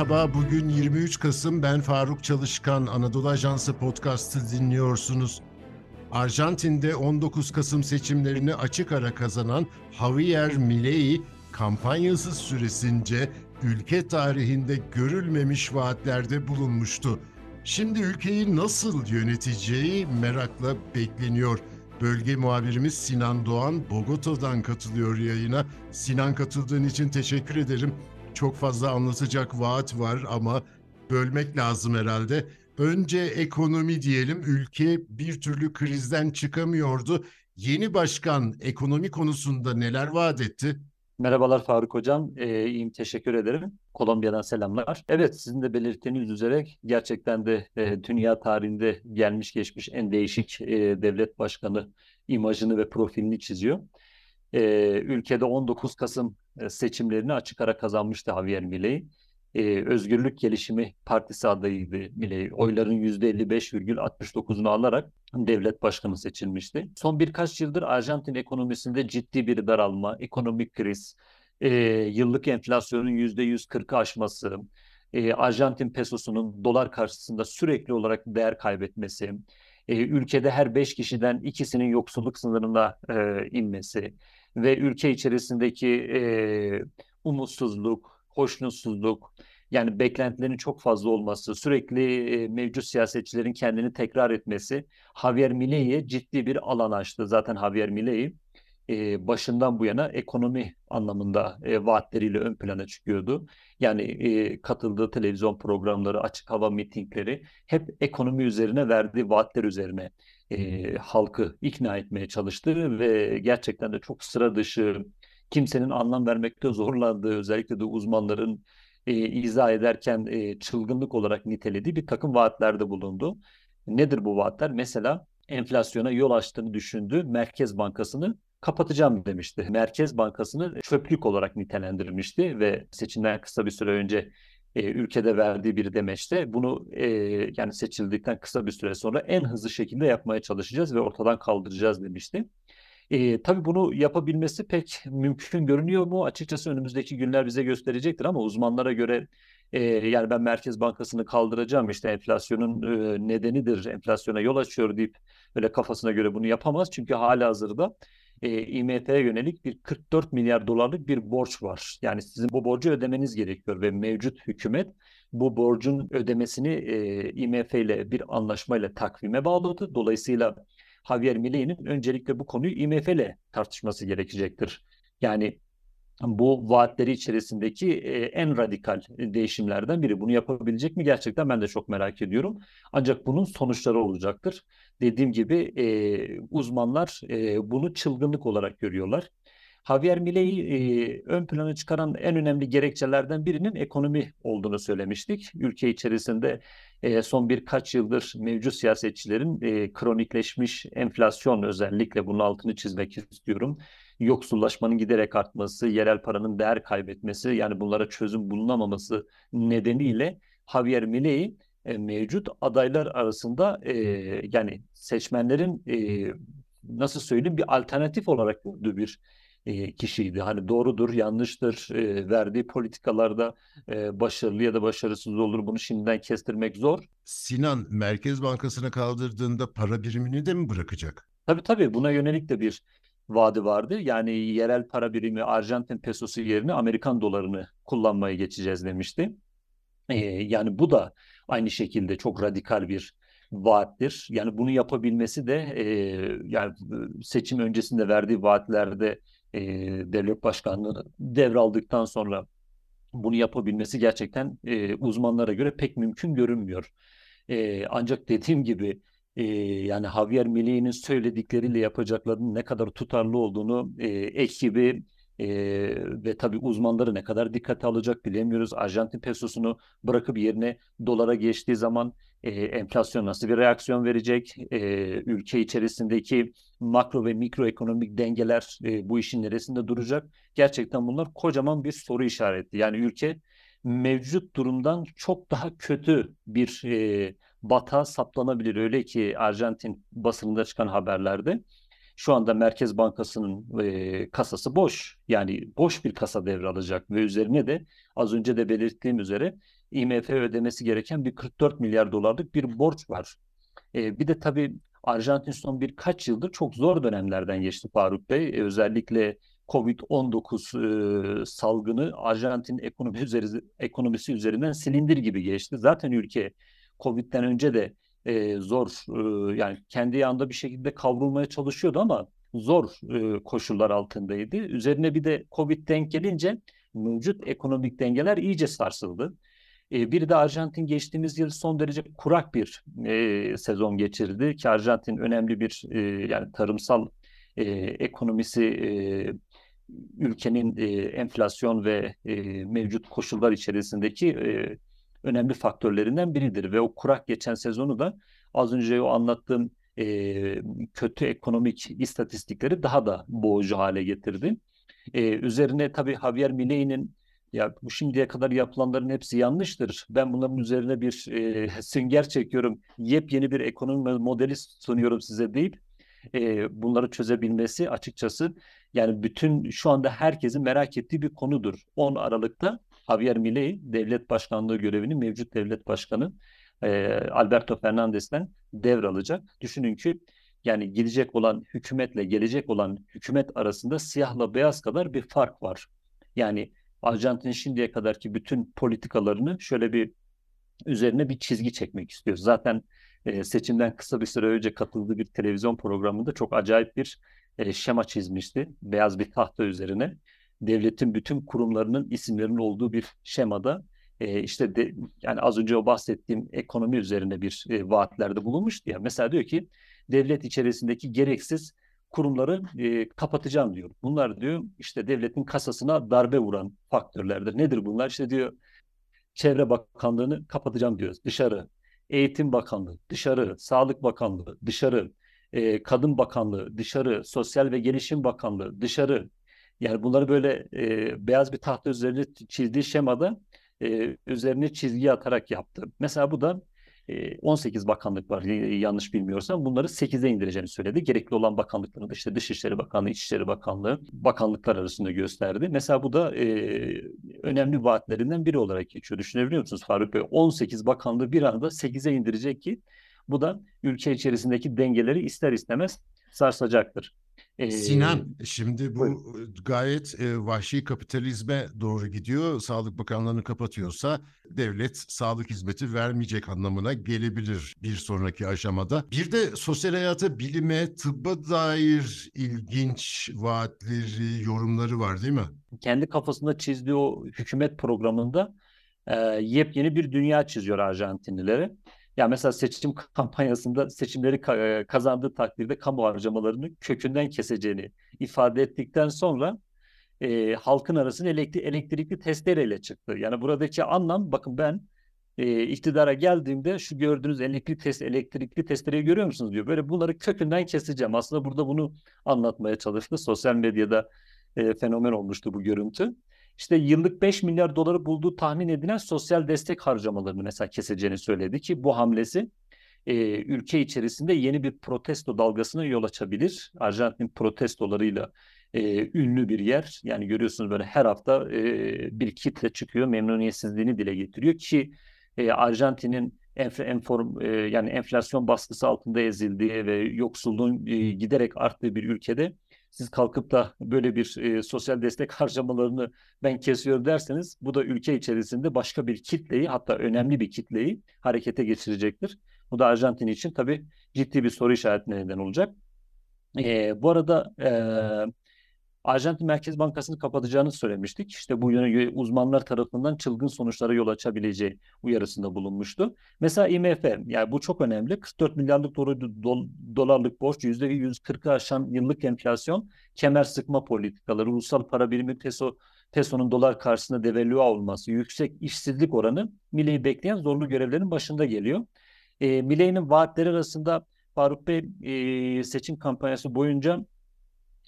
Merhaba, bugün 23 Kasım. Ben Faruk Çalışkan, Anadolu Ajansı podcast'ı dinliyorsunuz. Arjantin'de 19 Kasım seçimlerini açık ara kazanan Javier Milei, kampanyası süresince ülke tarihinde görülmemiş vaatlerde bulunmuştu. Şimdi ülkeyi nasıl yöneteceği merakla bekleniyor. Bölge muhabirimiz Sinan Doğan Bogota'dan katılıyor yayına. Sinan katıldığın için teşekkür ederim. Çok fazla anlatacak vaat var ama bölmek lazım herhalde. Önce ekonomi diyelim. Ülke bir türlü krizden çıkamıyordu. Yeni başkan ekonomi konusunda neler vaat etti? Merhabalar Faruk Hocam. Ee, iyiyim, teşekkür ederim. Kolombiya'dan selamlar. Evet, sizin de belirttiğiniz üzere gerçekten de e, dünya tarihinde gelmiş geçmiş en değişik e, devlet başkanı imajını ve profilini çiziyor. E, ülkede 19 Kasım seçimlerini açık ara kazanmıştı Javier Milei. E, Özgürlük Gelişimi Partisi adayıydı Milei. Oyların %55,69'unu alarak devlet başkanı seçilmişti. Son birkaç yıldır Arjantin ekonomisinde ciddi bir daralma, ekonomik kriz, e, yıllık enflasyonun %140'ı aşması, e, Arjantin pesosunun dolar karşısında sürekli olarak değer kaybetmesi, e, ülkede her beş kişiden ikisinin yoksulluk sınırına e, inmesi ve ülke içerisindeki e, umutsuzluk, hoşnutsuzluk, yani beklentilerin çok fazla olması, sürekli e, mevcut siyasetçilerin kendini tekrar etmesi Javier Milei'ye ciddi bir alan açtı. Zaten Javier Milei e, başından bu yana ekonomi anlamında e, vaatleriyle ön plana çıkıyordu. Yani e, katıldığı televizyon programları, açık hava mitingleri hep ekonomi üzerine verdiği vaatler üzerine e, halkı ikna etmeye çalıştı ve gerçekten de çok sıra dışı, kimsenin anlam vermekte zorlandığı, özellikle de uzmanların e, izah ederken e, çılgınlık olarak nitelediği bir takım vaatlerde bulundu. Nedir bu vaatler? Mesela enflasyona yol açtığını düşündüğü Merkez Bankası'nı kapatacağım demişti. Merkez Bankası'nı çöplük olarak nitelendirmişti ve seçimden kısa bir süre önce e, ülkede verdiği bir demeçte bunu e, yani seçildikten kısa bir süre sonra en hızlı şekilde yapmaya çalışacağız ve ortadan kaldıracağız demişti. E, tabii bunu yapabilmesi pek mümkün görünüyor mu? Açıkçası önümüzdeki günler bize gösterecektir ama uzmanlara göre e, yani ben Merkez Bankası'nı kaldıracağım işte enflasyonun e, nedenidir, enflasyona yol açıyor deyip böyle kafasına göre bunu yapamaz. Çünkü hala hazırda e, IMF'ye yönelik bir 44 milyar dolarlık bir borç var. Yani sizin bu borcu ödemeniz gerekiyor ve mevcut hükümet bu borcun ödemesini e, IMF ile bir anlaşmayla takvime bağladı. Dolayısıyla Javier Milei'nin öncelikle bu konuyu IMF ile tartışması gerekecektir. Yani bu vaatleri içerisindeki e, en radikal değişimlerden biri. Bunu yapabilecek mi gerçekten ben de çok merak ediyorum. Ancak bunun sonuçları olacaktır. Dediğim gibi e, uzmanlar e, bunu çılgınlık olarak görüyorlar. Javier Milei e, ön plana çıkaran en önemli gerekçelerden birinin ekonomi olduğunu söylemiştik. Ülke içerisinde e, son birkaç yıldır mevcut siyasetçilerin e, kronikleşmiş enflasyon özellikle bunun altını çizmek istiyorum. Yoksullaşmanın giderek artması, yerel paranın değer kaybetmesi yani bunlara çözüm bulunamaması nedeniyle Javier Milei e, mevcut adaylar arasında e, yani seçmenlerin e, nasıl söyleyeyim bir alternatif olarak gördüğü bir e, kişiydi. Hani doğrudur, yanlıştır, e, verdiği politikalarda e, başarılı ya da başarısız olur. Bunu şimdiden kestirmek zor. Sinan Merkez Bankası'na kaldırdığında para birimini de mi bırakacak? Tabii tabii buna yönelik de bir vaadi vardı. Yani yerel para birimi Arjantin pesosu yerine Amerikan dolarını kullanmaya geçeceğiz demişti. Ee, yani bu da aynı şekilde çok radikal bir vaattir. Yani bunu yapabilmesi de e, yani seçim öncesinde verdiği vaatlerde e, devlet başkanlığı devraldıktan sonra bunu yapabilmesi gerçekten e, uzmanlara göre pek mümkün görünmüyor. E, ancak dediğim gibi e, yani Javier Milei'nin söyledikleriyle yapacaklarının ne kadar tutarlı olduğunu e, ekibi e, ve tabii uzmanları ne kadar dikkate alacak bilemiyoruz. Arjantin pesosunu bırakıp yerine dolara geçtiği zaman e, enflasyon nasıl bir reaksiyon verecek? E, ülke içerisindeki makro ve mikroekonomik dengeler e, bu işin neresinde duracak? Gerçekten bunlar kocaman bir soru işareti. Yani ülke mevcut durumdan çok daha kötü bir e, batağa saplanabilir. Öyle ki Arjantin basınında çıkan haberlerde şu anda Merkez Bankası'nın e, kasası boş. Yani boş bir kasa devralacak ve üzerine de az önce de belirttiğim üzere IMF ödemesi gereken bir 44 milyar dolarlık bir borç var. E, bir de tabii Arjantin son birkaç yıldır çok zor dönemlerden geçti Faruk Bey. E, özellikle Covid-19 e, salgını Arjantin ekonomi üzeri, ekonomisi üzerinden silindir gibi geçti. Zaten ülke Covid'den önce de e, zor e, yani kendi yanında bir şekilde kavrulmaya çalışıyordu ama zor e, koşullar altındaydı. Üzerine bir de Covid denk gelince mevcut ekonomik dengeler iyice sarsıldı. E, bir de Arjantin geçtiğimiz yıl son derece kurak bir e, sezon geçirdi ki Arjantin önemli bir e, yani tarımsal e, ekonomisi e, ülkenin e, enflasyon ve e, mevcut koşullar içerisindeki e, önemli faktörlerinden biridir ve o kurak geçen sezonu da az önce o anlattığım e, kötü ekonomik istatistikleri daha da boğucu hale getirdi. E, üzerine tabii Javier Milei'nin ya bu şimdiye kadar yapılanların hepsi yanlıştır. Ben bunların üzerine bir e, sünger çekiyorum. Yepyeni bir ekonomi modeli sunuyorum size deyip e, bunları çözebilmesi açıkçası yani bütün şu anda herkesin merak ettiği bir konudur. 10 Aralık'ta Javier Milei devlet başkanlığı görevini mevcut devlet başkanı e, Alberto Fernandes'ten devralacak. Düşünün ki yani gidecek olan hükümetle gelecek olan hükümet arasında siyahla beyaz kadar bir fark var. Yani Arjantin şimdiye kadarki bütün politikalarını şöyle bir üzerine bir çizgi çekmek istiyor. Zaten e, seçimden kısa bir süre önce katıldığı bir televizyon programında çok acayip bir e, şema çizmişti. Beyaz bir tahta üzerine devletin bütün kurumlarının isimlerinin olduğu bir şemada e, işte de, yani az önce o bahsettiğim ekonomi üzerine bir e, vaatlerde bulunmuştu ya. Mesela diyor ki devlet içerisindeki gereksiz kurumları e, kapatacağım diyor. Bunlar diyor işte devletin kasasına darbe vuran faktörlerdir. Nedir bunlar? İşte diyor Çevre Bakanlığı'nı kapatacağım diyor dışarı. Eğitim Bakanlığı dışarı, Sağlık Bakanlığı dışarı, e, Kadın Bakanlığı dışarı, Sosyal ve Gelişim Bakanlığı dışarı. Yani bunları böyle e, beyaz bir tahta üzerine çizdiği şemada e, üzerine çizgi atarak yaptı. Mesela bu da 18 bakanlık var yanlış bilmiyorsam bunları 8'e indireceğini söyledi. Gerekli olan bakanlıkları da işte Dışişleri Bakanlığı, İçişleri Bakanlığı bakanlıklar arasında gösterdi. Mesela bu da e, önemli vaatlerinden biri olarak geçiyor. Düşünebiliyor musunuz Faruk Bey? 18 bakanlığı bir anda 8'e indirecek ki bu da ülke içerisindeki dengeleri ister istemez sarsacaktır. Ee, Sinan, şimdi bu buyurun. gayet e, vahşi kapitalizme doğru gidiyor. Sağlık Bakanlığı'nı kapatıyorsa devlet sağlık hizmeti vermeyecek anlamına gelebilir bir sonraki aşamada. Bir de sosyal hayata, bilime, tıbba dair ilginç vaatleri, yorumları var değil mi? Kendi kafasında çizdiği o hükümet programında e, yepyeni bir dünya çiziyor Arjantinlilere. Ya mesela seçim kampanyasında seçimleri kazandığı takdirde kamu harcamalarını kökünden keseceğini ifade ettikten sonra e, halkın arasına elektri elektrikli testereyle çıktı. Yani buradaki anlam bakın ben e, iktidara geldiğimde şu gördüğünüz elektrikli, test, elektrikli testereyi görüyor musunuz diyor. Böyle bunları kökünden keseceğim. Aslında burada bunu anlatmaya çalıştı. Sosyal medyada e, fenomen olmuştu bu görüntü işte yıllık 5 milyar doları bulduğu tahmin edilen sosyal destek harcamalarını mesela keseceğini söyledi ki bu hamlesi e, ülke içerisinde yeni bir protesto dalgasına yol açabilir. Arjantin protestolarıyla e, ünlü bir yer. Yani görüyorsunuz böyle her hafta e, bir kitle çıkıyor, memnuniyetsizliğini dile getiriyor ki e, Arjantin'in enf enform, e, yani enflasyon baskısı altında ezildiği ve yoksulluğun e, giderek arttığı bir ülkede siz kalkıp da böyle bir e, sosyal destek harcamalarını ben kesiyorum derseniz bu da ülke içerisinde başka bir kitleyi hatta önemli bir kitleyi harekete geçirecektir. Bu da Arjantin için tabii ciddi bir soru işaretine neden olacak. E, bu arada e, Arjantin Merkez Bankası'nı kapatacağını söylemiştik. İşte bu yöne uzmanlar tarafından çılgın sonuçlara yol açabileceği uyarısında bulunmuştu. Mesela IMF, yani bu çok önemli. 44 milyarlık dolarlık borç, %140'ı aşan yıllık enflasyon, kemer sıkma politikaları, ulusal para birimi peso pesonun dolar karşısında devalüe olması, yüksek işsizlik oranı Milley'i bekleyen zorlu görevlerin başında geliyor. E, Milley'nin vaatleri arasında Faruk Bey e, seçim kampanyası boyunca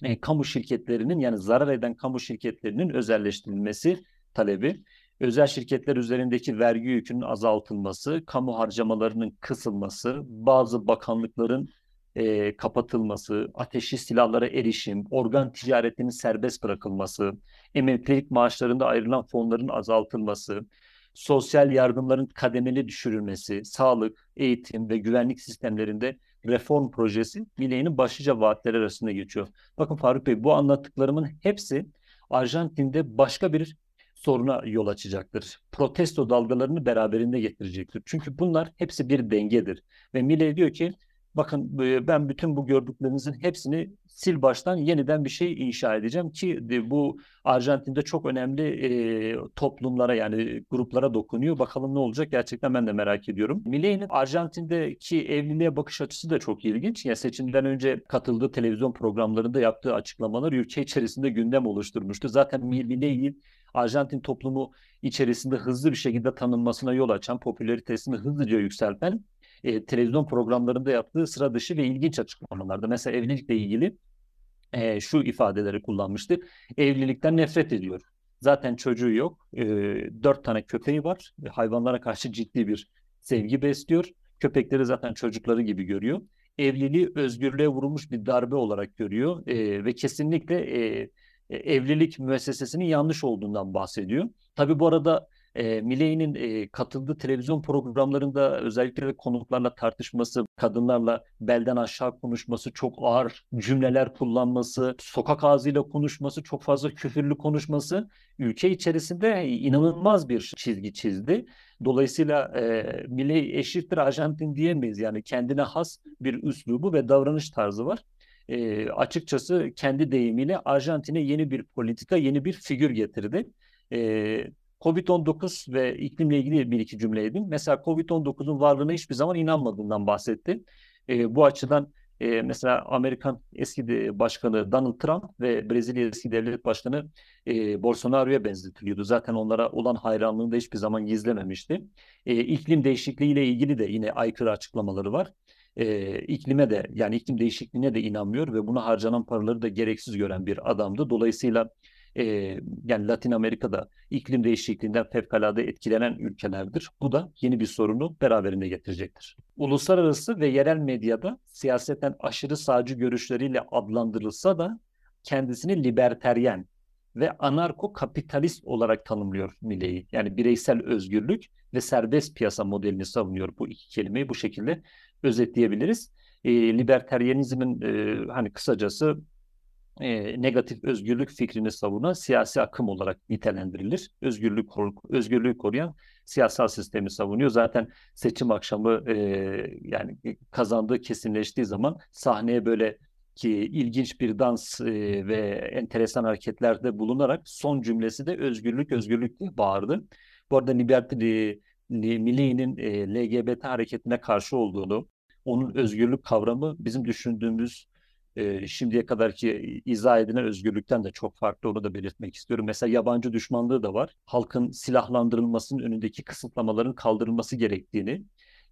e, kamu şirketlerinin yani zarar eden kamu şirketlerinin özelleştirilmesi talebi, özel şirketler üzerindeki vergi yükünün azaltılması, kamu harcamalarının kısılması, bazı bakanlıkların e, kapatılması, ateşli silahlara erişim, organ ticaretinin serbest bırakılması, emeklilik maaşlarında ayrılan fonların azaltılması, sosyal yardımların kademeli düşürülmesi, sağlık, eğitim ve güvenlik sistemlerinde reform projesi Millei'nin başlıca vaatleri arasında geçiyor. Bakın Faruk Bey bu anlattıklarımın hepsi Arjantin'de başka bir soruna yol açacaktır. Protesto dalgalarını beraberinde getirecektir. Çünkü bunlar hepsi bir dengedir. Ve Milley diyor ki bakın e, ben bütün bu gördüklerinizin hepsini sil baştan yeniden bir şey inşa edeceğim ki bu Arjantin'de çok önemli e, toplumlara yani gruplara dokunuyor. Bakalım ne olacak gerçekten ben de merak ediyorum. Millei'nin Arjantin'deki evliliğe bakış açısı da çok ilginç. Ya seçimden önce katıldığı televizyon programlarında yaptığı açıklamalar ülke içerisinde gündem oluşturmuştu. Zaten Millei'nin Arjantin toplumu içerisinde hızlı bir şekilde tanınmasına yol açan, popülaritesini hızlıca yükselten e, televizyon programlarında yaptığı sıra dışı ve ilginç açıklamalarda. Mesela evlilikle ilgili e, şu ifadeleri kullanmıştı. Evlilikten nefret ediyor. Zaten çocuğu yok. E, dört tane köpeği var. E, hayvanlara karşı ciddi bir sevgi besliyor. Köpekleri zaten çocukları gibi görüyor. Evliliği özgürlüğe vurulmuş bir darbe olarak görüyor e, ve kesinlikle e, e, evlilik müessesesinin yanlış olduğundan bahsediyor. Tabii bu arada e, Milley'nin e, katıldığı televizyon programlarında özellikle de konuklarla tartışması, kadınlarla belden aşağı konuşması, çok ağır cümleler kullanması, sokak ağzıyla konuşması, çok fazla küfürlü konuşması ülke içerisinde inanılmaz bir çizgi çizdi. Dolayısıyla e, Milley eşittir Arjantin diyemeyiz. Yani kendine has bir üslubu ve davranış tarzı var e, açıkçası kendi deyimiyle Arjantin'e yeni bir politika, yeni bir figür getirdi. E, Covid-19 ve iklimle ilgili bir iki cümle edeyim. Mesela Covid-19'un varlığına hiçbir zaman inanmadığından bahsetti. E, bu açıdan e, mesela Amerikan eski de başkanı Donald Trump ve Brezilya eski devlet başkanı e, Bolsonaro'ya benzetiliyordu. Zaten onlara olan hayranlığını da hiçbir zaman gizlememişti. E, iklim değişikliğiyle ilgili de yine aykırı açıklamaları var e, iklime de yani iklim değişikliğine de inanmıyor ve buna harcanan paraları da gereksiz gören bir adamdı. Dolayısıyla e, yani Latin Amerika'da iklim değişikliğinden fevkalade etkilenen ülkelerdir. Bu da yeni bir sorunu beraberinde getirecektir. Uluslararası ve yerel medyada siyasetten aşırı sağcı görüşleriyle adlandırılsa da kendisini liberteryen ve anarko kapitalist olarak tanımlıyor Milley'i. Yani bireysel özgürlük ve serbest piyasa modelini savunuyor bu iki kelimeyi bu şekilde özetleyebiliriz. E, liberteryenizmin e, hani kısacası e, negatif özgürlük fikrini savunan siyasi akım olarak nitelendirilir. Özgürlük özgürlüğü koruyan siyasal sistemi savunuyor. Zaten seçim akşamı e, yani kazandığı kesinleştiği zaman sahneye böyle ki ilginç bir dans e, ve enteresan hareketlerde bulunarak son cümlesi de özgürlük özgürlük diye bağırdı. Bu arada Liberty Milli'nin e, LGBT hareketine karşı olduğunu, onun özgürlük kavramı bizim düşündüğümüz e, şimdiye kadarki izah edilen özgürlükten de çok farklı onu da belirtmek istiyorum. Mesela yabancı düşmanlığı da var. Halkın silahlandırılmasının önündeki kısıtlamaların kaldırılması gerektiğini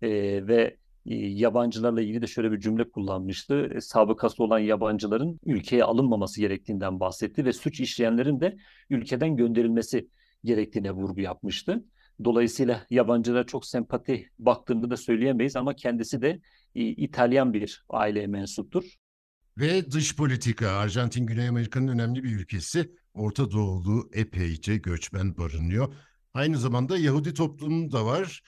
e, ve yabancılarla ilgili de şöyle bir cümle kullanmıştı. E, sabıkası olan yabancıların ülkeye alınmaması gerektiğinden bahsetti ve suç işleyenlerin de ülkeden gönderilmesi gerektiğine vurgu yapmıştı. Dolayısıyla yabancılara çok sempati baktığında da söyleyemeyiz ama kendisi de İtalyan bir aileye mensuptur. Ve dış politika, Arjantin Güney Amerika'nın önemli bir ülkesi. Orta Doğulu epeyce göçmen barınıyor. Aynı zamanda Yahudi toplumu da var.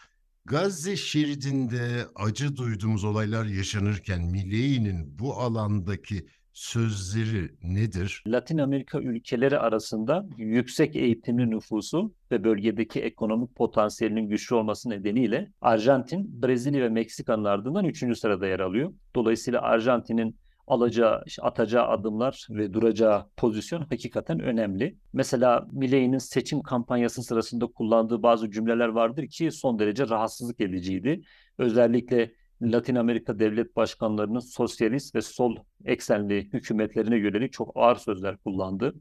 Gazze şeridinde acı duyduğumuz olaylar yaşanırken Milley'nin bu alandaki sözleri nedir? Latin Amerika ülkeleri arasında yüksek eğitimli nüfusu ve bölgedeki ekonomik potansiyelinin güçlü olması nedeniyle Arjantin, Brezilya ve Meksika'nın ardından 3. sırada yer alıyor. Dolayısıyla Arjantin'in alacağı, atacağı adımlar ve duracağı pozisyon hakikaten önemli. Mesela Milley'nin seçim kampanyası sırasında kullandığı bazı cümleler vardır ki son derece rahatsızlık ediciydi. Özellikle Latin Amerika devlet başkanlarının sosyalist ve sol eksenli hükümetlerine yönelik çok ağır sözler kullandı.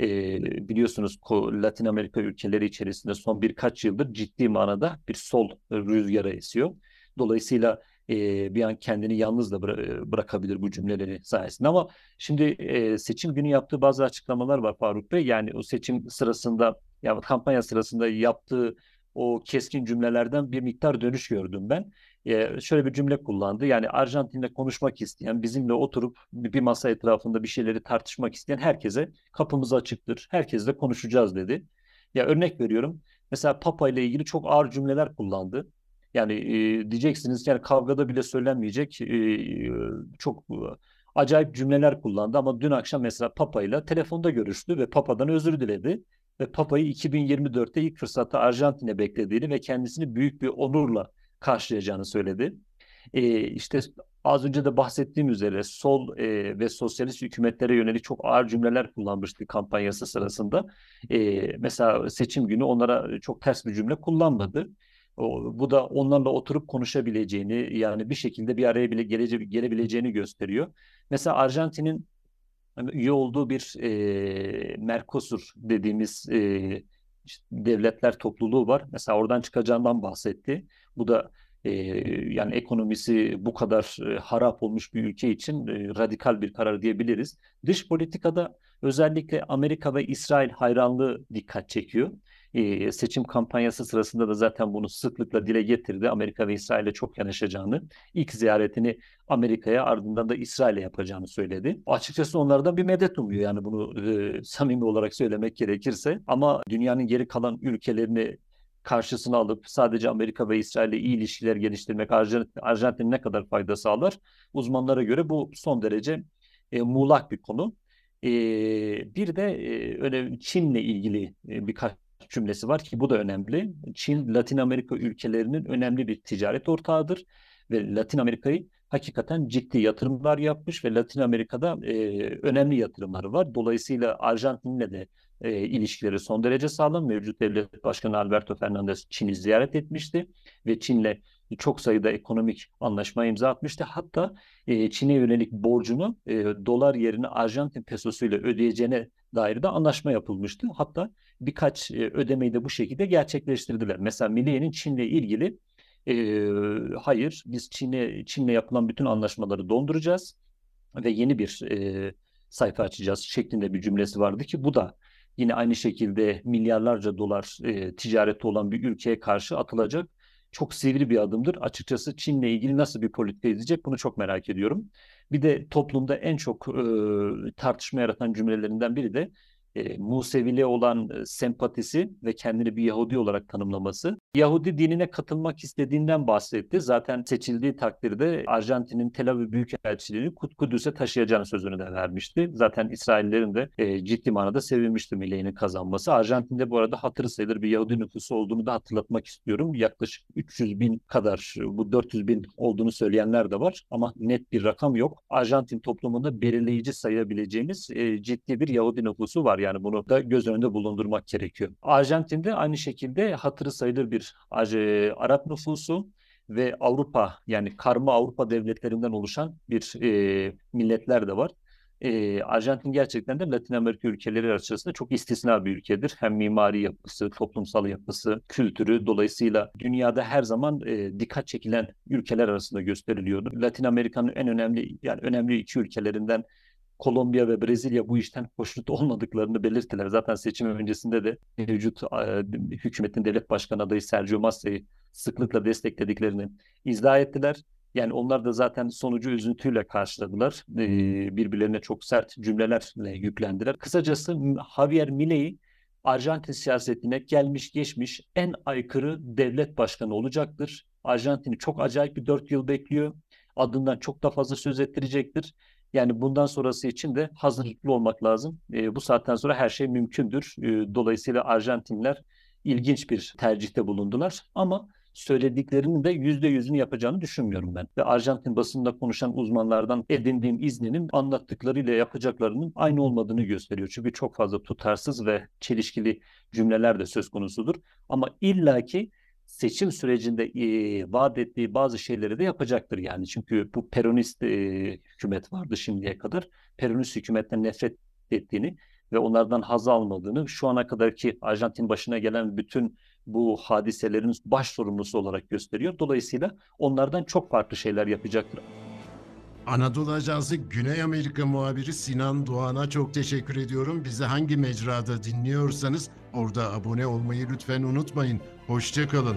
Ee, biliyorsunuz Latin Amerika ülkeleri içerisinde son birkaç yıldır ciddi manada bir sol rüzgarı esiyor. Dolayısıyla e, bir an kendini yalnız da bıra- bırakabilir bu cümleleri sayesinde. Ama şimdi e, seçim günü yaptığı bazı açıklamalar var Faruk Bey. Yani o seçim sırasında, ya kampanya sırasında yaptığı o keskin cümlelerden bir miktar dönüş gördüm ben. Ee, şöyle bir cümle kullandı. Yani Arjantin'le konuşmak isteyen, bizimle oturup bir masa etrafında bir şeyleri tartışmak isteyen herkese kapımız açıktır. Herkesle konuşacağız dedi. Ya örnek veriyorum. mesela Papa ile ilgili çok ağır cümleler kullandı. Yani e, diyeceksiniz yani kavgada bile söylenmeyecek e, çok acayip cümleler kullandı ama dün akşam mesela Papa ile telefonda görüştü ve Papa'dan özür diledi ve Papa'yı 2024'te ilk fırsatta Arjantin'e beklediğini ve kendisini büyük bir onurla karşılayacağını söyledi. E, işte az önce de bahsettiğim üzere sol e, ve sosyalist hükümetlere yönelik çok ağır cümleler kullanmıştı kampanyası sırasında. E, mesela seçim günü onlara çok ters bir cümle kullanmadı. Bu da onlarla oturup konuşabileceğini yani bir şekilde bir araya bile gelece, gelebileceğini gösteriyor. Mesela Arjantin'in hani üye olduğu bir e, Mercosur dediğimiz e, işte devletler topluluğu var. Mesela oradan çıkacağından bahsetti. Bu da e, yani ekonomisi bu kadar e, harap olmuş bir ülke için e, radikal bir karar diyebiliriz. Dış politikada özellikle Amerika ve İsrail hayranlığı dikkat çekiyor seçim kampanyası sırasında da zaten bunu sıklıkla dile getirdi. Amerika ve İsrail'e çok yanaşacağını, ilk ziyaretini Amerika'ya ardından da İsrail'e yapacağını söyledi. Açıkçası onlardan bir medet umuyor yani bunu e, samimi olarak söylemek gerekirse. Ama dünyanın geri kalan ülkelerini karşısına alıp sadece Amerika ve İsrail'le iyi ilişkiler geliştirmek Arjantin, Arjantin ne kadar fayda sağlar? Uzmanlara göre bu son derece e, muğlak bir konu. E, bir de e, öyle Çin'le ilgili e, birkaç cümlesi var ki bu da önemli. Çin, Latin Amerika ülkelerinin önemli bir ticaret ortağıdır ve Latin Amerika'yı hakikaten ciddi yatırımlar yapmış ve Latin Amerika'da e, önemli yatırımları var. Dolayısıyla Arjantin'le de e, ilişkileri son derece sağlam. Mevcut devlet başkanı Alberto Fernandez Çin'i ziyaret etmişti ve Çin'le çok sayıda ekonomik anlaşma imza atmıştı. Hatta e, Çin'e yönelik borcunu e, dolar yerine Arjantin pesosuyla ödeyeceğine dair de anlaşma yapılmıştı. Hatta birkaç e, ödemeyi de bu şekilde gerçekleştirdiler. Mesela Milliye'nin Çin'le ilgili e, hayır biz Çin'e Çin'le yapılan bütün anlaşmaları donduracağız ve yeni bir e, sayfa açacağız şeklinde bir cümlesi vardı ki bu da yine aynı şekilde milyarlarca dolar e, ticareti olan bir ülkeye karşı atılacak çok sivri bir adımdır. Açıkçası Çin'le ilgili nasıl bir politika izleyecek bunu çok merak ediyorum. Bir de toplumda en çok e, tartışma yaratan cümlelerinden biri de e, Museviliğe olan e, sempatisi ve kendini bir Yahudi olarak tanımlaması. Yahudi dinine katılmak istediğinden bahsetti. Zaten seçildiği takdirde Arjantin'in Tel Aviv Büyükelçiliğini Kudüs'e taşıyacağını sözünü de vermişti. Zaten İsraillerin de e, ciddi manada sevinmişti Milley'nin kazanması. Arjantin'de bu arada hatırı sayılır bir Yahudi nüfusu olduğunu da hatırlatmak istiyorum. Yaklaşık 300 bin kadar bu 400 bin olduğunu söyleyenler de var ama net bir rakam yok. Arjantin toplumunda belirleyici sayabileceğimiz e, ciddi bir Yahudi nüfusu var. Yani bunu da göz önünde bulundurmak gerekiyor. Arjantin'de aynı şekilde hatırı sayılır bir e, Arap nüfusu ve Avrupa yani karma Avrupa devletlerinden oluşan bir e, milletler de var. E, Arjantin gerçekten de Latin Amerika ülkeleri arasında çok istisna bir ülkedir. Hem mimari yapısı, toplumsal yapısı, kültürü dolayısıyla dünyada her zaman e, dikkat çekilen ülkeler arasında gösteriliyordu. Latin Amerika'nın en önemli yani önemli iki ülkelerinden Kolombiya ve Brezilya bu işten hoşnut olmadıklarını belirttiler. Zaten seçim öncesinde de mevcut e, hükümetin devlet başkanı adayı Sergio Massa'yı sıklıkla desteklediklerini izah ettiler. Yani onlar da zaten sonucu üzüntüyle karşıladılar. E, birbirlerine çok sert cümlelerle yüklendiler. Kısacası Javier Milei Arjantin siyasetine gelmiş geçmiş en aykırı devlet başkanı olacaktır. Arjantin'i çok acayip bir dört yıl bekliyor. Adından çok da fazla söz ettirecektir. Yani bundan sonrası için de hazırlıklı olmak lazım. E, bu saatten sonra her şey mümkündür. E, dolayısıyla Arjantinler ilginç bir tercihte bulundular. Ama söylediklerinin de yüzde yüzünü yapacağını düşünmüyorum ben. Ve Arjantin basında konuşan uzmanlardan edindiğim izninin anlattıklarıyla yapacaklarının aynı olmadığını gösteriyor. Çünkü çok fazla tutarsız ve çelişkili cümleler de söz konusudur. Ama illaki seçim sürecinde e, vaat ettiği bazı şeyleri de yapacaktır yani. Çünkü bu peronist e, hükümet vardı şimdiye kadar. Peronist hükümetten nefret ettiğini ve onlardan haz almadığını şu ana kadarki Arjantin başına gelen bütün bu hadiselerin baş sorumlusu olarak gösteriyor. Dolayısıyla onlardan çok farklı şeyler yapacaktır. Anadolu Ajansı Güney Amerika muhabiri Sinan Doğan'a çok teşekkür ediyorum. Bizi hangi mecrada dinliyorsanız orada abone olmayı lütfen unutmayın. Hoşçakalın.